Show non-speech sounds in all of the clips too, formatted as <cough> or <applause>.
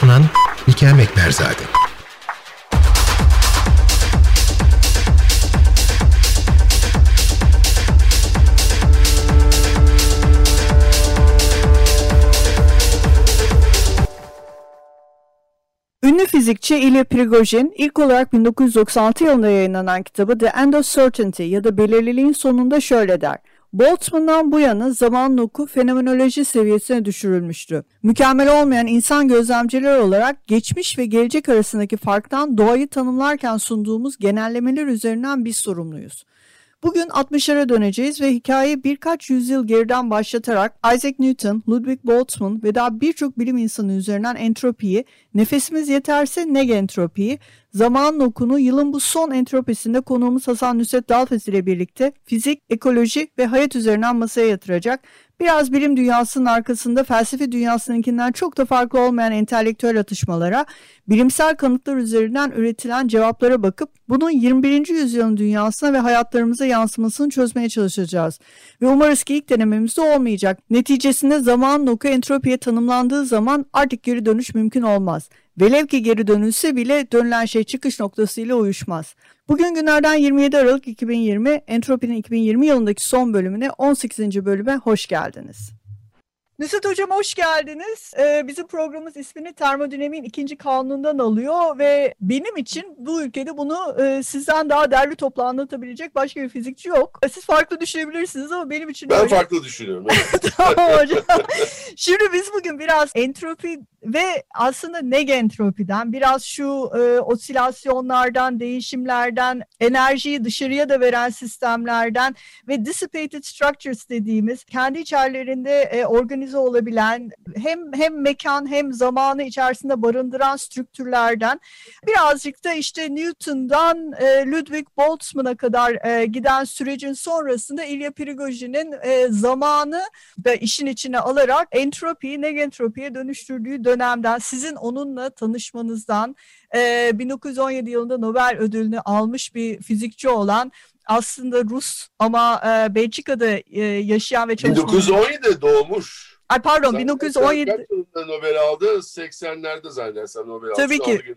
sunan Hikem Ekberzade. Ünlü fizikçi Ilya Prigojin ilk olarak 1996 yılında yayınlanan kitabı The End of Certainty ya da Belirliliğin sonunda şöyle der. Boltzmann'dan bu yana zaman oku fenomenoloji seviyesine düşürülmüştü. Mükemmel olmayan insan gözlemciler olarak geçmiş ve gelecek arasındaki farktan doğayı tanımlarken sunduğumuz genellemeler üzerinden biz sorumluyuz. Bugün 60'lara döneceğiz ve hikayeyi birkaç yüzyıl geriden başlatarak Isaac Newton, Ludwig Boltzmann ve daha birçok bilim insanı üzerinden entropiyi, nefesimiz yeterse negentropiyi, zamanın okunu yılın bu son entropisinde konuğumuz Hasan Nusret Dalfes ile birlikte fizik, ekoloji ve hayat üzerinden masaya yatıracak Biraz bilim dünyasının arkasında felsefe dünyasınınkinden çok da farklı olmayan entelektüel atışmalara, bilimsel kanıtlar üzerinden üretilen cevaplara bakıp bunun 21. yüzyılın dünyasına ve hayatlarımıza yansımasını çözmeye çalışacağız. Ve umarız ki ilk denememizde olmayacak. Neticesinde zaman noku entropiye tanımlandığı zaman artık geri dönüş mümkün olmaz. Velev ki geri dönülse bile dönülen şey çıkış noktasıyla uyuşmaz. Bugün günlerden 27 Aralık 2020, Entropi'nin 2020 yılındaki son bölümüne 18. bölüme hoş geldiniz. Nusret Hocam hoş geldiniz. Ee, bizim programımız ismini termodinamiğin ikinci kanunundan alıyor ve benim için bu ülkede bunu e, sizden daha derli toplu anlatabilecek başka bir fizikçi yok. Siz farklı düşünebilirsiniz ama benim için Ben öyle... farklı düşünüyorum. <laughs> tamam hocam. <laughs> Şimdi biz bugün biraz entropi ve aslında negentropiden biraz şu e, osilasyonlardan, değişimlerden, enerjiyi dışarıya da veren sistemlerden ve dissipated structures dediğimiz kendi içerilerinde e, organize olabilen hem hem mekan hem zamanı içerisinde barındıran strüktürlerden birazcık da işte Newton'dan e, Ludwig Boltzmann'a kadar e, giden sürecin sonrasında Ilya Prigojin'in e, zamanı da işin içine alarak entropiyi negentropiye dönüştürdüğü dönemden sizin onunla tanışmanızdan e, 1917 yılında Nobel ödülünü almış bir fizikçi olan aslında Rus ama e, Belçika'da e, yaşayan ve çalışan 1917 doğmuş. Ay pardon Zaten 1917 kaç yılında Nobel aldı? 80'lerde zannedersem Nobel aldı. Tabii ki.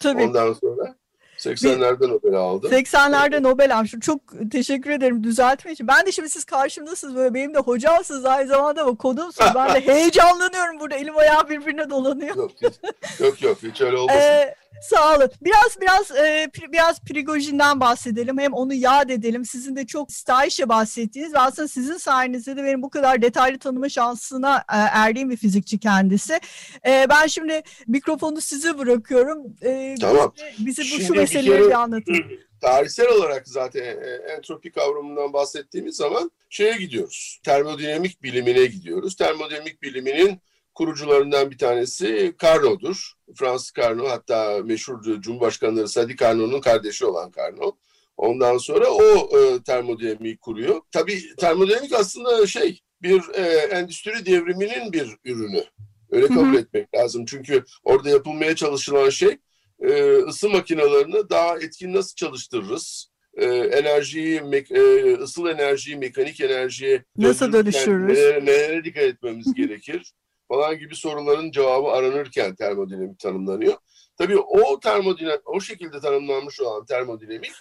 Tabii. Ondan sonra 80'lerde Nobel aldı. 80'lerde Nobel almış. Çok teşekkür ederim düzeltme için. Ben de şimdi siz karşımdasınız böyle benim de hocamsınız aynı zamanda ama konuğumsunuz. ben de <laughs> heyecanlanıyorum burada. Elim ayağım birbirine dolanıyor. Yok hiç, yok, yok hiç öyle <laughs> olmasın. Ee, Sağ olun. Biraz biraz e, biraz Prigojin'den bahsedelim. Hem onu yad edelim. Sizin de çok stahişe bahsettiğiniz ve aslında sizin sayenizde de benim bu kadar detaylı tanıma şansına e, erdiğim bir fizikçi kendisi. E, ben şimdi mikrofonu size bırakıyorum. E, tamam. Bize, bize bu şu meseleleri bir, bir anlatın. <clears throat> Tarihsel olarak zaten e, entropi kavramından bahsettiğimiz zaman şeye gidiyoruz. Termodinamik bilimine gidiyoruz. Termodinamik biliminin kurucularından bir tanesi Carnot'dur. Fransız Carnot hatta meşhur Cumhurbaşkanları Sadi Carnot'un kardeşi olan Carnot. Ondan sonra o e, termodinamiği kuruyor. Tabii termodinamik aslında şey bir e, endüstri devriminin bir ürünü. Öyle kabul hı hı. etmek lazım. Çünkü orada yapılmaya çalışılan şey e, ısı makinelerini daha etkin nasıl çalıştırırız? E, enerjiyi, e, ısıl enerjiyi, mekanik enerjiye nasıl dönüştürürüz? Nelere, nelere dikkat etmemiz <laughs> gerekir? Falan gibi soruların cevabı aranırken termodinamik tanımlanıyor. Tabii o termodinamik, o şekilde tanımlanmış olan termodinamik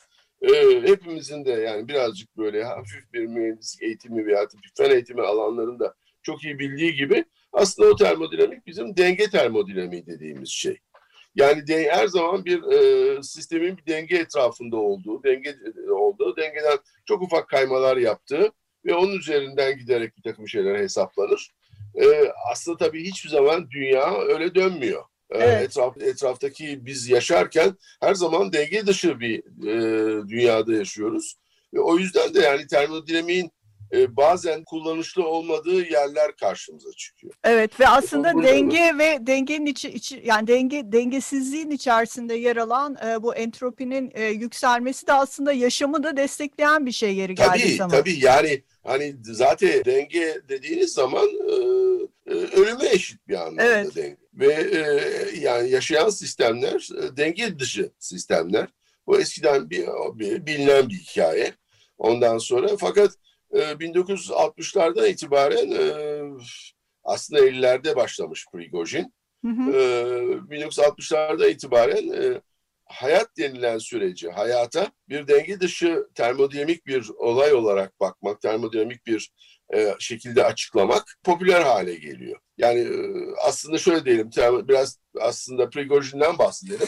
e, hepimizin de yani birazcık böyle hafif bir mühendislik eğitimi veya fen eğitimi alanlarında çok iyi bildiği gibi aslında o termodinamik bizim denge termodinamiği dediğimiz şey. Yani de, her zaman bir e, sistemin bir denge etrafında olduğu, denge olduğu, dengeden çok ufak kaymalar yaptığı ve onun üzerinden giderek bir takım şeyler hesaplanır e, aslında tabii hiçbir zaman dünya öyle dönmüyor. Ee, evet. Etraf, etraftaki biz yaşarken her zaman denge dışı bir e, dünyada yaşıyoruz. Ve o yüzden de yani termodinamiğin e, bazen kullanışlı olmadığı yerler karşımıza çıkıyor. Evet ve aslında Burada denge mı? ve dengenin içi, içi yani denge dengesizliğin içerisinde yer alan e, bu entropinin e, yükselmesi de aslında yaşamı da destekleyen bir şey yeri tabii, geldiği zaman. Tabii yani hani zaten denge dediğiniz zaman e, e, ölüme eşit bir anlamda evet. denge. Ve e, yani yaşayan sistemler e, denge dışı sistemler. Bu eskiden bir, bir bilinen bir hikaye. Ondan sonra fakat e, 1960'lardan itibaren e, aslında 50'lerde başlamış Prigojin. Hı hı. E, 1960'larda itibaren e, hayat denilen süreci, hayata bir denge dışı termodinamik bir olay olarak bakmak, termodinamik bir e, şekilde açıklamak popüler hale geliyor. Yani e, aslında şöyle diyelim, biraz aslında Prigojin'den bahsedelim.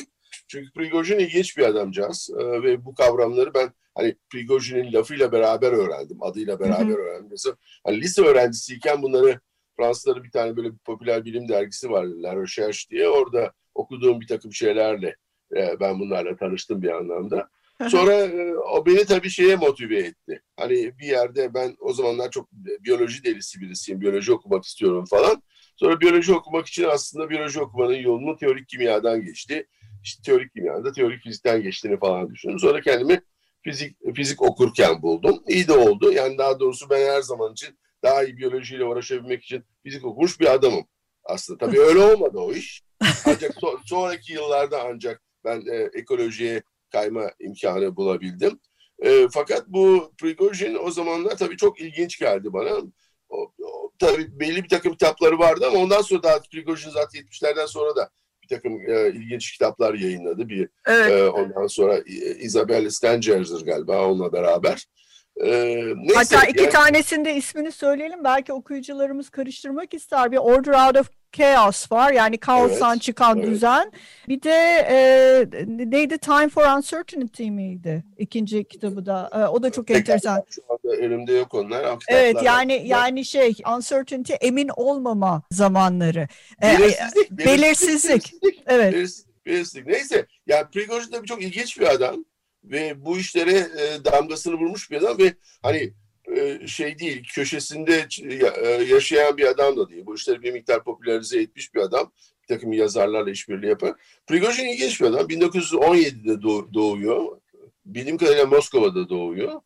Çünkü Prigojin ilginç bir adamcağız e, ve bu kavramları ben hani Prigojin'in lafıyla beraber öğrendim, adıyla beraber öğrendim. Mesela hani lise öğrencisiyken bunları Fransızların bir tane böyle bir popüler bilim dergisi var La Recherche diye. Orada okuduğum bir takım şeylerle e, ben bunlarla tanıştım bir anlamda. Sonra e, o beni tabii şeye motive etti. Hani bir yerde ben o zamanlar çok biyoloji delisi birisiyim. Biyoloji okumak istiyorum falan. Sonra biyoloji okumak için aslında biyoloji okumanın yolunu teorik kimyadan geçti. İşte teorik kimyada teorik fizikten geçtiğini falan düşündüm. Sonra kendimi fizik fizik okurken buldum. İyi de oldu. Yani daha doğrusu ben her zaman için daha iyi biyolojiyle uğraşabilmek için fizik okumuş bir adamım. Aslında tabii <laughs> öyle olmadı o iş. Ancak so- sonraki yıllarda ancak ben e, ekolojiye kayma imkanı bulabildim. E, fakat bu Prigojin o zamanlar tabii çok ilginç geldi bana. O, o, tabii belli bir takım kitapları vardı ama ondan sonra daha Prigojin zaten 70'lerden sonra da takım e, ilginç kitaplar yayınladı. Bir Evet. e, ondan sonra e, Isabel Stanger'dır galiba onunla beraber. E, neyse, Hatta iki yani- tanesinde ismini söyleyelim. Belki okuyucularımız karıştırmak ister. Bir Order Out of Chaos var. Yani kaostan Evet, çıkan evet. düzen. Bir de e, neydi? Time for Uncertainty miydi? İkinci kitabı da. E, o da çok Tekrar enteresan. Şu anda elimde yok onlar. Evet yani var. yani şey uncertainty emin olmama zamanları. E, belirsizlik, belirsizlik. Evet. Belirsizlik, belirsizlik. Neyse yani Prigojin de çok ilginç bir adam ve bu işlere e, damgasını vurmuş bir adam ve hani e, şey değil köşesinde ya- e, yaşayan bir adam da değil. Bu işleri bir miktar popülerize etmiş bir adam. Bir takım yazarlarla işbirliği yapan. Prigojin ilginç bir adam. 1917'de doğ- doğuyor. Bildiğim kadarıyla Moskova'da doğuyor.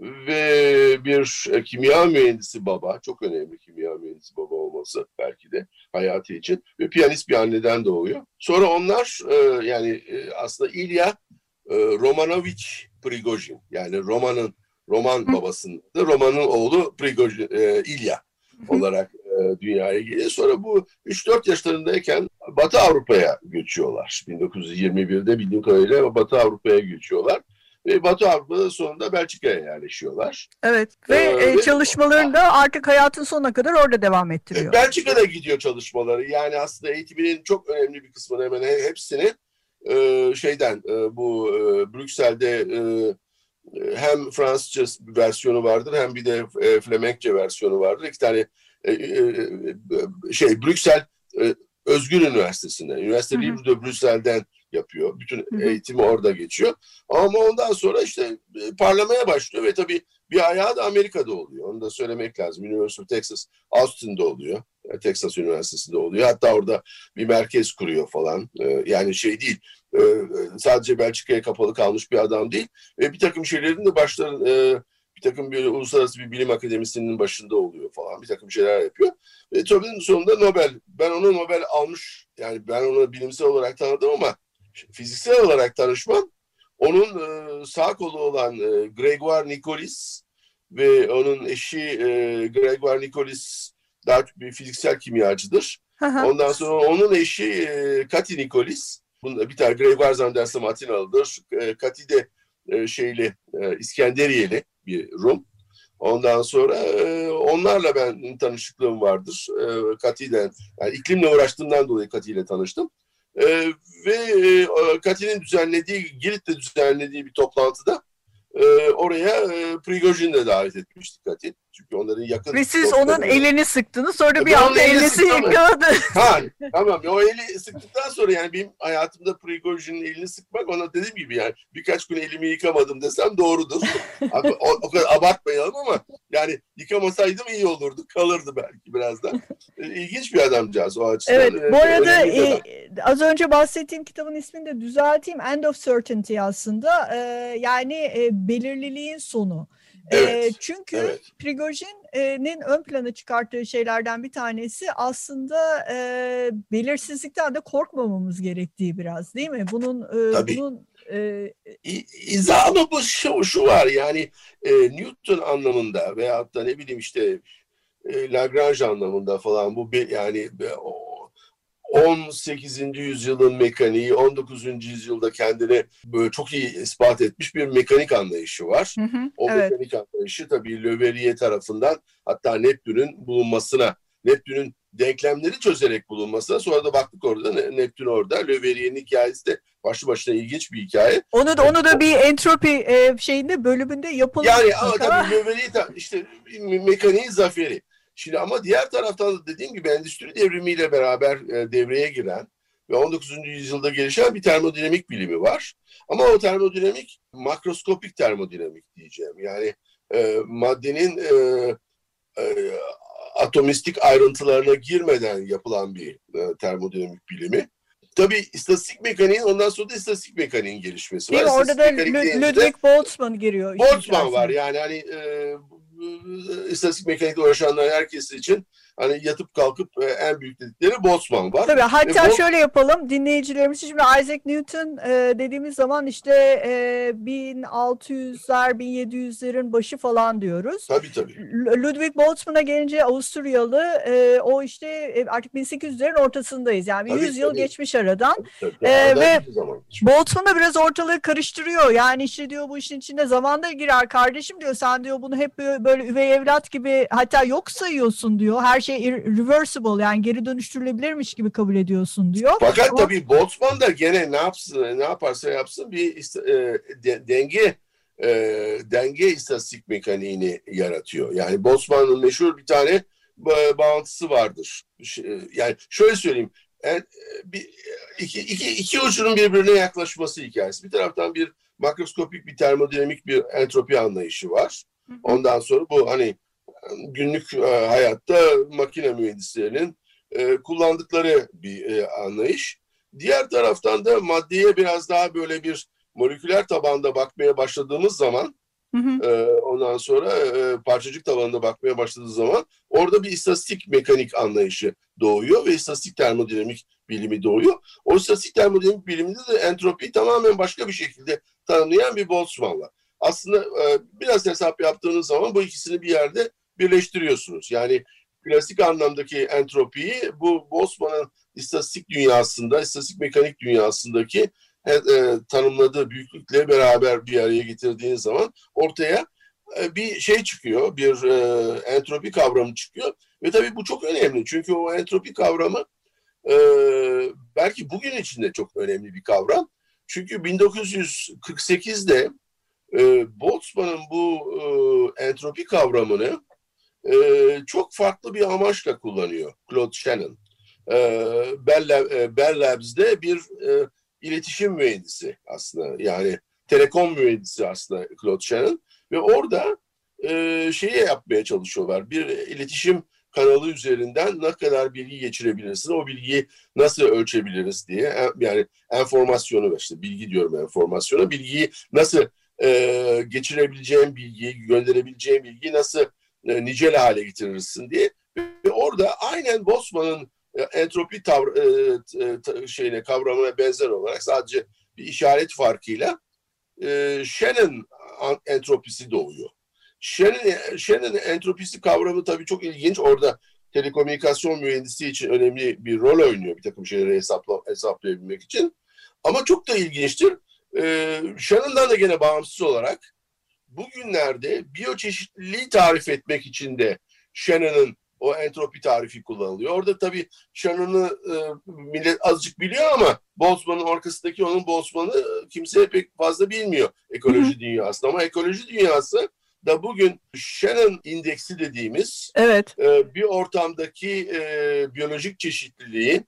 Ve bir e, kimya mühendisi baba, çok önemli kimya mühendisi baba olması belki de hayatı için ve piyanist bir anneden doğuyor. Sonra onlar e, yani e, aslında İlya e, Romanovich Prigojin yani romanın roman babasının da romanın oğlu Prigojin e, İlya olarak e, dünyaya geliyor. Sonra bu 3-4 yaşlarındayken Batı Avrupa'ya göçüyorlar. 1921'de bildiğim kadarıyla Batı Avrupa'ya göçüyorlar. Ve Batı Avrupa'da sonunda Belçika'ya yerleşiyorlar. Evet ve Ee, e, çalışmalarını da artık hayatın sonuna kadar orada devam ettiriyor. E, Belçika'da gidiyor çalışmaları. Yani aslında eğitiminin çok önemli bir kısmını hemen he- hepsini e, şeyden e, bu e, Brüksel'de e, e, hem Fransızca versiyonu vardır hem bir de e, Flemenkçe versiyonu vardır. İki tane e, e, şey Brüksel Özgür Üniversitesi'nde. Üniversite Hı hı. Libre de Brüksel'den yapıyor. Bütün hı. eğitimi orada geçiyor. Ama ondan sonra işte parlamaya başlıyor ve tabii bir ayağı da Amerika'da oluyor. Onu da söylemek lazım. University of Texas Austin'da oluyor. E, Texas Üniversitesi'nde oluyor. Hatta orada bir merkez kuruyor falan. E, Yani şey değil. e, Sadece Belçika'ya kapalı kalmış bir adam değil. Ve bir takım şeylerin de başların e, bir takım bir uluslararası bir bilim akademisinin başında oluyor falan. Bir takım şeyler yapıyor. Ve tabii sonunda Nobel. Ben onu Nobel almış. Yani ben onu bilimsel olarak tanıdım ama fiziksel olarak tanışmam onun e, sağ kolu olan e, Gregoire Nicolis ve onun eşi e, Gregoire Nicolis daha çok bir fiziksel kimyacıdır. Ondan sonra onun eşi e, Kati Nicolis. Bunda bir tane Gregoire zannedersem Atinalıdır. E, Kati de e, şeyli e, İskenderiyeli bir Rum. Ondan sonra e, onlarla ben tanışıklığım vardır. E, Kati'den, yani iklimle uğraştığımdan dolayı Kati ile tanıştım. E, ve e, Kati'nin düzenlediği, Girit'te düzenlediği bir toplantıda e, oraya e, Prigojin de davet etmiştik Kati. Çünkü onların yakın... Ve siz onun elini sıktınız sonra E, bir anda elini yıkadı. Ha <laughs> tamam o eli sıktıktan sonra yani benim hayatımda Prigojin'in elini sıkmak ona dediğim gibi yani birkaç gün elimi yıkamadım desem doğrudur. Abi, o, o kadar abartmayalım ama yani yıkamasaydım iyi olurdu kalırdı belki biraz da. E, İlginç bir adamcağız o açıdan. Evet, E, bu arada bir adam. e, az önce bahsettiğim kitabın ismini de düzelteyim. End of Certainty aslında. E, yani e, belirliliğin sonu. E, Evet, çünkü evet. Prigojin'in ön plana çıkarttığı şeylerden bir tanesi aslında e, belirsizlikten de korkmamamız gerektiği biraz değil mi? Bunun e, Tabii. bunun Ee, İzah ama bu şu, şu var yani e, Newton anlamında veyahut da ne bileyim işte e, Lagrange anlamında falan bu bir, yani o, 18. yüzyılın mekaniği 19. yüzyılda kendini böyle çok iyi ispat etmiş bir mekanik anlayışı var. hı hı, O evet. mekanik anlayışı tabii Le Verrier tarafından hatta Neptün'ün bulunmasına, Neptün'ün denklemleri çözerek bulunmasına sonra da baktık orada Ne- Neptün orada. Le Verrier'in hikayesi de başlı başına ilginç bir hikaye. Onu da onu da bir entropi e, şeyinde bölümünde yapalım. Yani ama tabii ta- işte me- mekaniğin zaferi. Şimdi ama diğer taraftan da dediğim gibi endüstri devrimiyle beraber e, devreye giren ve 19. yüzyılda gelişen bir termodinamik bilimi var. Ama o termodinamik makroskopik termodinamik diyeceğim. Yani e, maddenin e, e, atomistik ayrıntılarına girmeden yapılan bir e, termodinamik bilimi. Tabii istatistik mekaniğin ondan sonra da istatistik mekaniğin gelişmesi Değil var. Orada da Ludwig Boltzmann giriyor. Boltzmann var yani hani e, istatistik mekanikle uğraşanlar herkes için hani yatıp kalkıp e, en büyük dedikleri Boltzmann var. Tabii hatta E, şöyle yapalım dinleyicilerimiz şimdi Isaac Newton e, dediğimiz zaman işte e, 1600'ler 1700'lerin başı falan diyoruz. Tabii tabii. Ludwig Boltzmann'a gelince Avusturyalı e, o işte e, artık 1800'lerin ortasındayız yani Tabii, 100 yıl geçmiş aradan. tabii, tabii. E, ve. Boltzmann da biraz ortalığı karıştırıyor. Yani işte diyor bu işin içinde zaman da girer kardeşim diyor. Sen diyor bunu hep böyle üvey evlat gibi hatta yok sayıyorsun diyor. Her şey reversible yani geri dönüştürülebilirmiş gibi kabul ediyorsun diyor. Fakat Ama- tabii Boltzmann da gene ne yapsın, ne yaparsa yapsın bir e, de- denge e, denge istatistik mekaniğini yaratıyor. Yani Boltzmann'ın meşhur bir tane ba- bağıntısı vardır. Ş- Yani şöyle söyleyeyim. En- bir, iki, iki, iki ucunun birbirine yaklaşması hikayesi. Bir taraftan bir makroskopik bir termodinamik bir entropi anlayışı var. Ondan sonra bu hani günlük e, hayatta makine mühendislerinin e, kullandıkları bir e, anlayış. Diğer taraftan da maddeye biraz daha böyle bir moleküler tabanda bakmaya başladığımız zaman Hı hı. e, ondan sonra e, parçacık tabanında bakmaya başladığı zaman orada bir istatistik mekanik anlayışı doğuyor ve istatistik termodinamik bilimi doğuyor. O istatistik termodinamik biliminde de entropiyi tamamen başka bir şekilde tanımlayan bir Boltzmann var. Aslında e, biraz hesap yaptığınız zaman bu ikisini bir yerde birleştiriyorsunuz. Yani klasik anlamdaki entropiyi bu Boltzmann'ın istatistik dünyasında, istatistik mekanik dünyasındaki e, e, tanımladığı büyüklükle beraber bir araya getirdiğiniz zaman ortaya e, bir şey çıkıyor, bir e, entropi kavramı çıkıyor. Ve tabii bu çok önemli çünkü o entropi kavramı e, belki bugün için de çok önemli bir kavram. Çünkü 1948'de e, Boltzmann'ın bu e, entropi kavramını e, çok farklı bir amaçla kullanıyor Claude Shannon. E, Bell, Lab- e, Bell Labs'de bir e, iletişim mühendisi aslında. Yani telekom mühendisi aslında Claude Shannon. Ve orada e, şeyi yapmaya çalışıyorlar. Bir iletişim kanalı üzerinden ne kadar bilgi geçirebilirsin o bilgiyi nasıl ölçebiliriz diye. E, yani enformasyonu işte bilgi diyorum enformasyona bilgiyi nasıl e, geçirebileceğin bilgiyi gönderebileceğin bilgiyi nasıl e, nicel hale getirirsin diye ve orada aynen Boltzmann'ın e, entropi tavr, e, t- t- şeyine kavramına benzer olarak sadece bir işaret farkıyla e, Shannon an- entropisi doğuyor. Shannon, Shannon entropisi kavramı tabii çok ilginç. Orada telekomünikasyon mühendisi için önemli bir rol oynuyor bir takım şeyleri hesapla, hesaplayabilmek için. Ama çok da ilginçtir. E, Shannon'dan da gene bağımsız olarak bugünlerde biyoçeşitliliği tarif etmek için de Shannon'ın o entropi tarifi kullanılıyor. Orada tabii Shannon'ı e, millet azıcık biliyor ama Boltzmann'ın arkasındaki onun Boltzmann'ı kimse pek fazla bilmiyor ekoloji dünyasında. Ama ekoloji dünyası da bugün Shannon indeksi dediğimiz Evet. e, bir ortamdaki e, biyolojik çeşitliliğin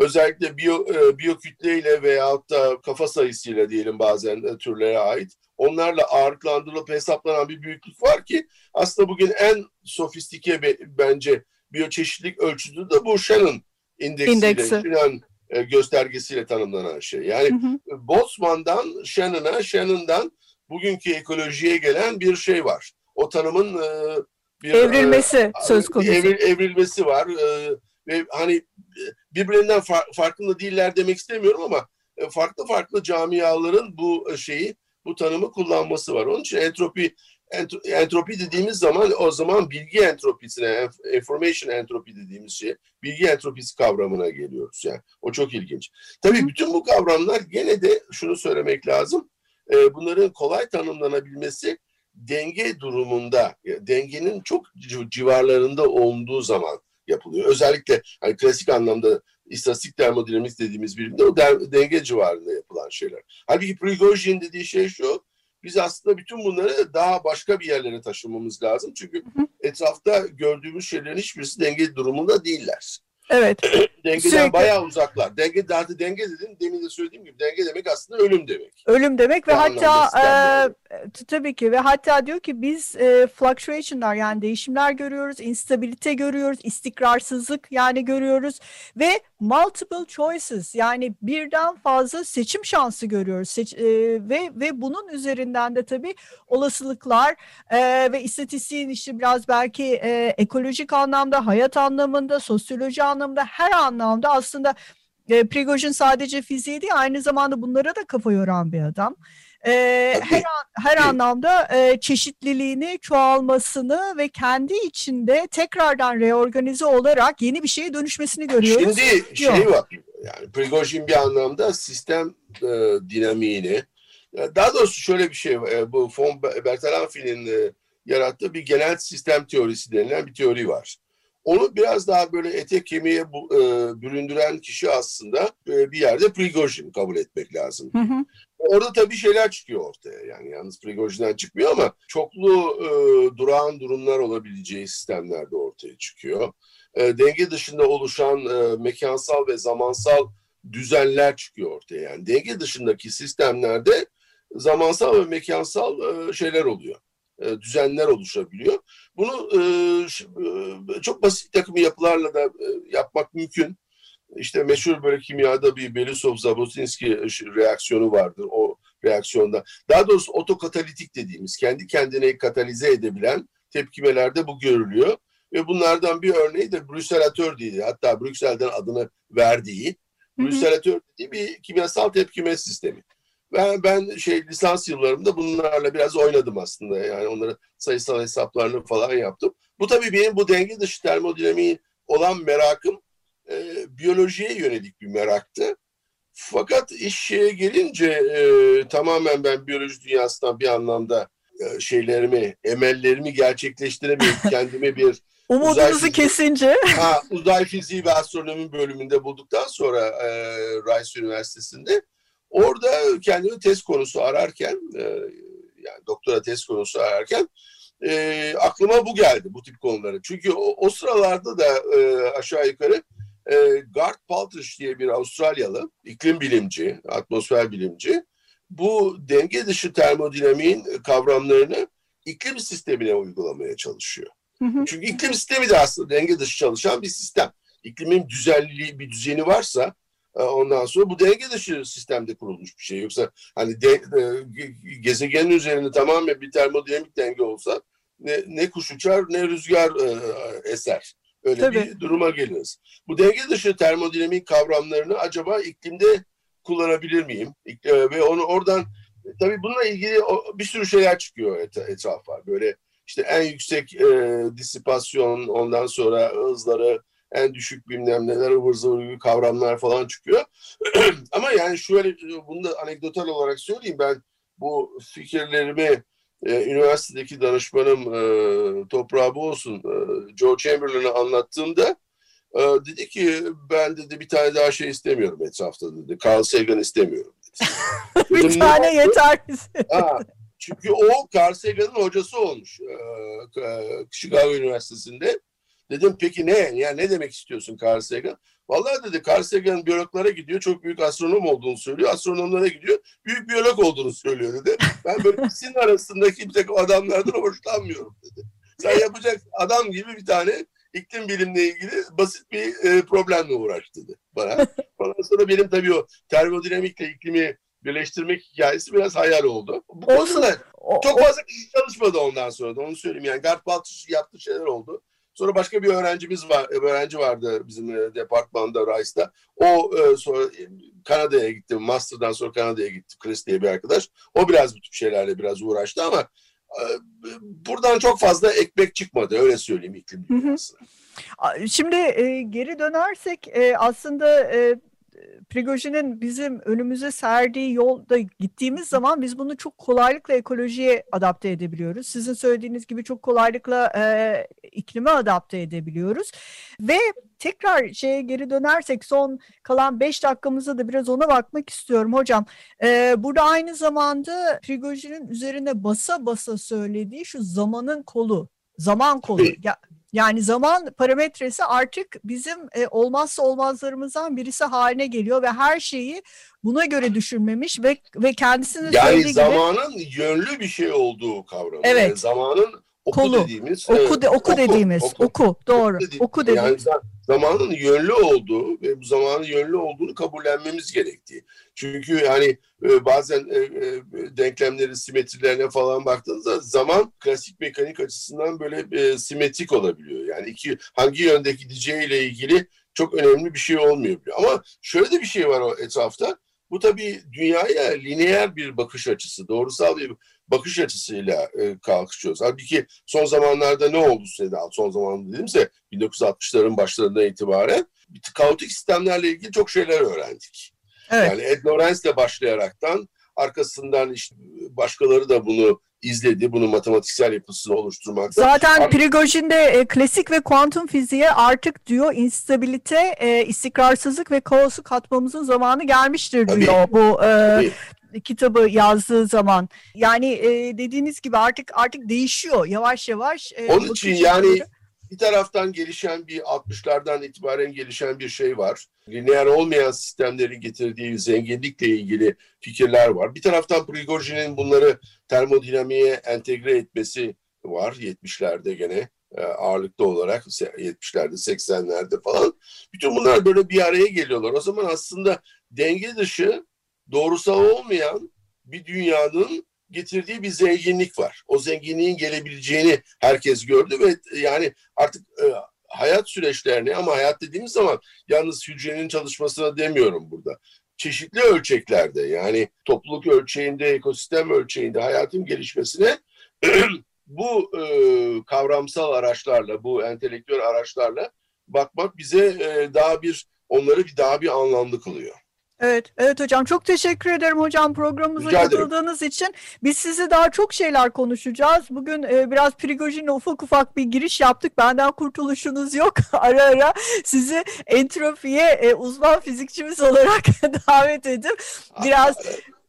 özellikle biyo, e, biyokütleyle veyahut da kafa sayısıyla diyelim bazen e, türlere ait onlarla ağırlıklandırılıp hesaplanan bir büyüklük var ki aslında bugün en sofistike be- bence biyoçeşitlilik ölçütü de bu Shannon indeksiyle, İndeksi. Shannon e, göstergesiyle tanımlanan şey. Yani Hı hı. Boltzmann'dan Shannon'a, Shannon'dan bugünkü ekolojiye gelen bir şey var. O tanımın e, bir Evrilmesi e, söz konusu. evri- evrilmesi var. E, ve hani e, birbirinden far- farkında değiller demek istemiyorum ama e, farklı farklı camiaların bu şeyi, bu tanımı kullanması var. Onun için entropi entropi dediğimiz zaman o zaman bilgi entropisine, information entropi dediğimiz şey, bilgi entropisi kavramına geliyoruz yani. O çok ilginç. Tabii bütün bu kavramlar gene de şunu söylemek lazım. E, bunların kolay tanımlanabilmesi denge durumunda, dengenin çok civarlarında olduğu zaman yapılıyor. Özellikle hani klasik anlamda istatistik termodinamik dediğimiz birimde o denge civarında yapılan şeyler. Halbuki Prigojin dediği şey şu, biz aslında bütün bunları daha başka bir yerlere taşımamız lazım. Çünkü etrafta gördüğümüz şeylerin hiçbirisi denge durumunda değiller. Evet. <coughs> Dengeden Sürekli. bayağı uzaklar. Denge derdi denge dedim. Demin de söylediğim gibi denge demek aslında ölüm demek. Ölüm demek ve hatta e, tabii ki ve hatta diyor ki biz e, fluctuation'lar yani değişimler görüyoruz, instabilite görüyoruz, istikrarsızlık yani görüyoruz ve multiple choices yani birden fazla seçim şansı görüyoruz. Seç, e, ve ve bunun üzerinden de tabii olasılıklar e, ve istatistiğin işte biraz belki e, ekolojik anlamda, hayat anlamında, sosyoloji anlamında anlamda her anlamda aslında e, Prigojin sadece fiziği değil aynı zamanda bunlara da kafa yoran bir adam. E, her her anlamda e, çeşitliliğini çoğalmasını ve kendi içinde tekrardan reorganize olarak yeni bir şeye dönüşmesini görüyoruz. Şimdi şey var yani Prigojin bir anlamda sistem e, dinamiğini daha doğrusu şöyle bir şey e, bu von Bertalanffy'nin e, yarattığı bir genel sistem teorisi denilen bir teori var. Onu biraz daha böyle ete kemiğe bu, e, büründüren kişi aslında e, bir yerde Prigojin kabul etmek lazım. Hı hı. Orada tabii şeyler çıkıyor ortaya. Yani yalnız Prigojin'den çıkmıyor ama çoklu e, durağan durumlar olabileceği sistemler de ortaya çıkıyor. E, denge dışında oluşan e, mekansal ve zamansal düzenler çıkıyor ortaya. Yani denge dışındaki sistemlerde zamansal ve mekansal e, şeyler oluyor. E, düzenler oluşabiliyor. Bunu e, e, çok basit takım yapılarla da yapmak mümkün. İşte meşhur böyle kimyada bir Belousov-Zabotinsky reaksiyonu vardır o reaksiyonda. Daha doğrusu otokatalitik dediğimiz kendi kendine katalize edebilen tepkimelerde bu görülüyor. Ve bunlardan bir örneği de brüselatör diye hatta Brüksel'den adını verdiği brüselatör dediği bir kimyasal tepkime sistemi. Ben, ben şey lisans yıllarımda bunlarla biraz oynadım aslında. Yani onların sayısal hesaplarını falan yaptım. Bu tabii benim bu denge dışı termodinamiği olan merakım e, biyolojiye yönelik bir meraktı. Fakat iş şeye gelince e, tamamen ben biyoloji dünyasından bir anlamda e, şeylerimi, emellerimi gerçekleştiremeyip <laughs> kendime bir Umudunuzu kesince. Ha, uzay fiziği ve astronomi bölümünde bulduktan sonra e, Rice Üniversitesi'nde Orada kendimi test konusu ararken, e, yani doktora test konusu ararken e, aklıma bu geldi, bu tip konuları. Çünkü o, o sıralarda da e, aşağı yukarı e, Gart Paltrish diye bir Avustralyalı iklim bilimci, atmosfer bilimci bu denge dışı termodinamiğin kavramlarını iklim sistemine uygulamaya çalışıyor. Hı hı. Çünkü iklim sistemi de aslında denge dışı çalışan bir sistem. İklimin düzenliliği, bir düzeni varsa ondan sonra bu denge dışı sistemde kurulmuş bir şey. Yoksa hani de, e, gezegenin üzerinde tamamen bir termodinamik denge olsa ne, ne kuş uçar ne rüzgar e, eser. Öyle Tabii. bir duruma geliriz. Bu denge dışı termodinamik kavramlarını acaba iklimde kullanabilir miyim? E, ve onu oradan tabii bununla ilgili bir sürü şeyler çıkıyor et, etrafa. Böyle işte en yüksek e, disipasyon, ondan sonra hızları, en düşük bilmem neler ıvır zıvır gibi kavramlar falan çıkıyor. <clears throat> Ama yani şöyle bunu da anekdotal olarak söyleyeyim ben bu fikirlerimi e, üniversitedeki danışmanım e, toprağı bu olsun e, Joe Chamberlain'a anlattığımda e, dedi ki ben dedi bir tane daha şey istemiyorum etrafta dedi. Carl Sagan istemiyorum dedi. <laughs> bir Dedim, tane yeter çünkü o Carl Sagan'ın hocası olmuş e, Chicago Üniversitesi'nde. Dedim peki ne? Yani ne demek istiyorsun Carl Sagan? Vallahi dedi Carl Sagan biyologlara gidiyor. Çok büyük astronom olduğunu söylüyor. Astronomlara gidiyor. Büyük biyolog olduğunu söylüyor dedi. Ben böyle <laughs> ikisinin arasındaki bir takım adamlardan hoşlanmıyorum dedi. Sen yapacak adam gibi bir tane iklim bilimle ilgili basit bir e, problemle uğraş dedi bana. Ondan sonra benim tabii o termodinamikle iklimi birleştirmek hikayesi biraz hayal oldu. Bu konuda çok fazla kişi çalışmadı ondan sonra da onu söyleyeyim. Yani Gart Baltus yaptığı şeyler oldu. Sonra başka bir öğrencimiz var, öğrenci vardı bizim e, departmanda Rice'da. O e, sonra e, Kanada'ya gitti. Master'dan sonra Kanada'ya gitti. Chris diye bir arkadaş. O biraz bu tip şeylerle biraz uğraştı ama e, buradan çok fazla ekmek çıkmadı. Öyle söyleyeyim iklim dünyasına. Şimdi e, geri dönersek e, aslında e, Prigojin'in bizim önümüze serdiği yolda gittiğimiz zaman biz bunu çok kolaylıkla ekolojiye adapte edebiliyoruz. Sizin söylediğiniz gibi çok kolaylıkla e, iklime adapte edebiliyoruz. Ve tekrar şeye geri dönersek son kalan 5 dakikamızda da biraz ona bakmak istiyorum hocam. E, burada aynı zamanda Prigojin'in üzerine basa basa söylediği şu zamanın kolu zaman kolu. Ya, yani zaman parametresi artık bizim e, olmazsa olmazlarımızdan birisi haline geliyor ve her şeyi buna göre düşünmemiş ve ve kendisinin yani zamanın yönlü bir şey olduğu kavramı. Evet. Yani zamanın oku Kolu. dediğimiz. oku, evet, de, oku, dediğimiz oku, doğru dediğimiz. oku dediğimiz. Yani zamanın yönlü olduğu ve bu zamanın yönlü olduğunu kabullenmemiz gerektiği. Çünkü hani e, bazen e, e, denklemleri simetrilerine falan baktığınızda zaman klasik mekanik açısından böyle simetrik olabiliyor. Yani iki hangi yönde gideceğiyle ilgili çok önemli bir şey olmuyor. Ama şöyle de bir şey var o etrafta. Bu tabii dünyaya lineer bir bakış açısı, doğrusal bir bakış açısıyla e, kalkışıyoruz. Halbuki son zamanlarda ne oldu size son zamanlarda dediğimse 1960'ların başlarından itibaren kaotik sistemlerle ilgili çok şeyler öğrendik. Evet. Yani Ed Lorenz'le başlayaraktan arkasından işte başkaları da bunu izledi. Bunu matematiksel yapısını oluşturmakta. Zaten Prigojin de e, klasik ve kuantum fiziğe artık diyor instabilite, e, istikrarsızlık ve kaosu katmamızın zamanı gelmiştir Tabii. diyor bu e, Tabii. Kitabı yazdığı zaman. Yani e, dediğiniz gibi artık artık değişiyor yavaş yavaş. e, Onun için yani açıları. bir taraftan gelişen bir 60'lardan itibaren gelişen bir şey var. Lineer olmayan sistemlerin getirdiği zenginlikle ilgili fikirler var. Bir taraftan Prigojin'in bunları termodinamiğe entegre etmesi var 70'lerde gene e, ağırlıklı olarak 70'lerde 80'lerde falan. Bütün bunlar böyle bir araya geliyorlar. O zaman aslında denge dışı doğrusal olmayan bir dünyanın getirdiği bir zenginlik var. O zenginliğin gelebileceğini herkes gördü ve yani artık e, hayat süreçlerini ama hayat dediğimiz zaman yalnız hücrenin çalışmasına demiyorum burada. Çeşitli ölçeklerde yani topluluk ölçeğinde, ekosistem ölçeğinde hayatın gelişmesine <clears throat> bu e, kavramsal araçlarla, bu entelektüel araçlarla bakmak bize e, daha bir onları daha bir anlamlı kılıyor. Evet, evet hocam çok teşekkür ederim hocam programımıza Rica ederim. katıldığınız için. Biz sizi daha çok şeyler konuşacağız. Bugün e, biraz Prigojin'le ufak ufak bir giriş yaptık. Benden kurtuluşunuz yok. <laughs> ara ara sizi entropiye e, uzman fizikçimiz olarak <laughs> davet edip biraz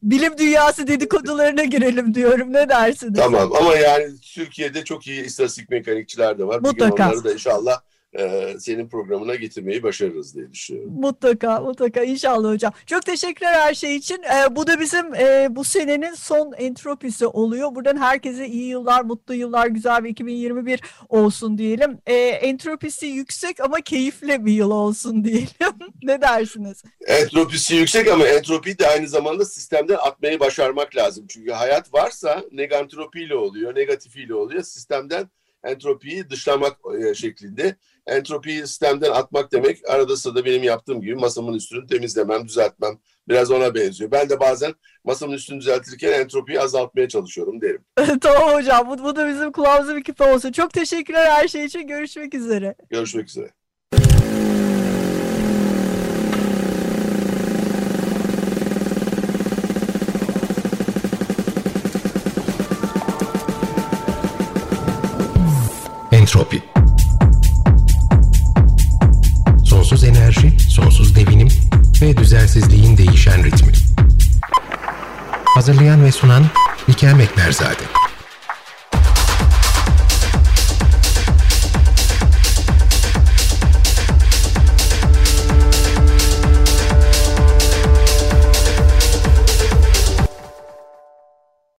bilim dünyası dedikodularına girelim diyorum. Ne dersiniz? Tamam ama yani Türkiye'de çok iyi istatistik mekanikçiler de var. Mutlaka. onları da inşallah e, senin programına getirmeyi başarırız diye düşünüyorum. Mutlaka mutlaka inşallah hocam. Çok teşekkürler her şey için. Ee, bu da bizim e, bu senenin son entropisi oluyor. Buradan herkese iyi yıllar, mutlu yıllar, güzel bir 2021 olsun diyelim. Ee, entropisi yüksek ama keyifli bir yıl olsun <laughs> diyelim. ne dersiniz? Entropisi yüksek ama entropiyi de aynı zamanda sistemden atmayı başarmak lazım. Çünkü hayat varsa negantropiyle oluyor, negatifiyle oluyor. Sistemden entropiyi dışlamak e, şeklinde. Entropiyi sistemden atmak demek arada sırada benim yaptığım gibi masamın üstünü temizlemem, düzeltmem. Biraz ona benziyor. Ben de bazen masamın üstünü düzeltirken entropiyi azaltmaya çalışıyorum derim. <laughs> tamam hocam bu, bu da bizim kulağımıza bir küpe olsun. Çok teşekkürler her şey için. Görüşmek üzere. Görüşmek üzere. Entropi Sonsuz enerji, sonsuz devinim ve düzensizliğin değişen ritmi. Hazırlayan ve sunan Likel Mekberzade.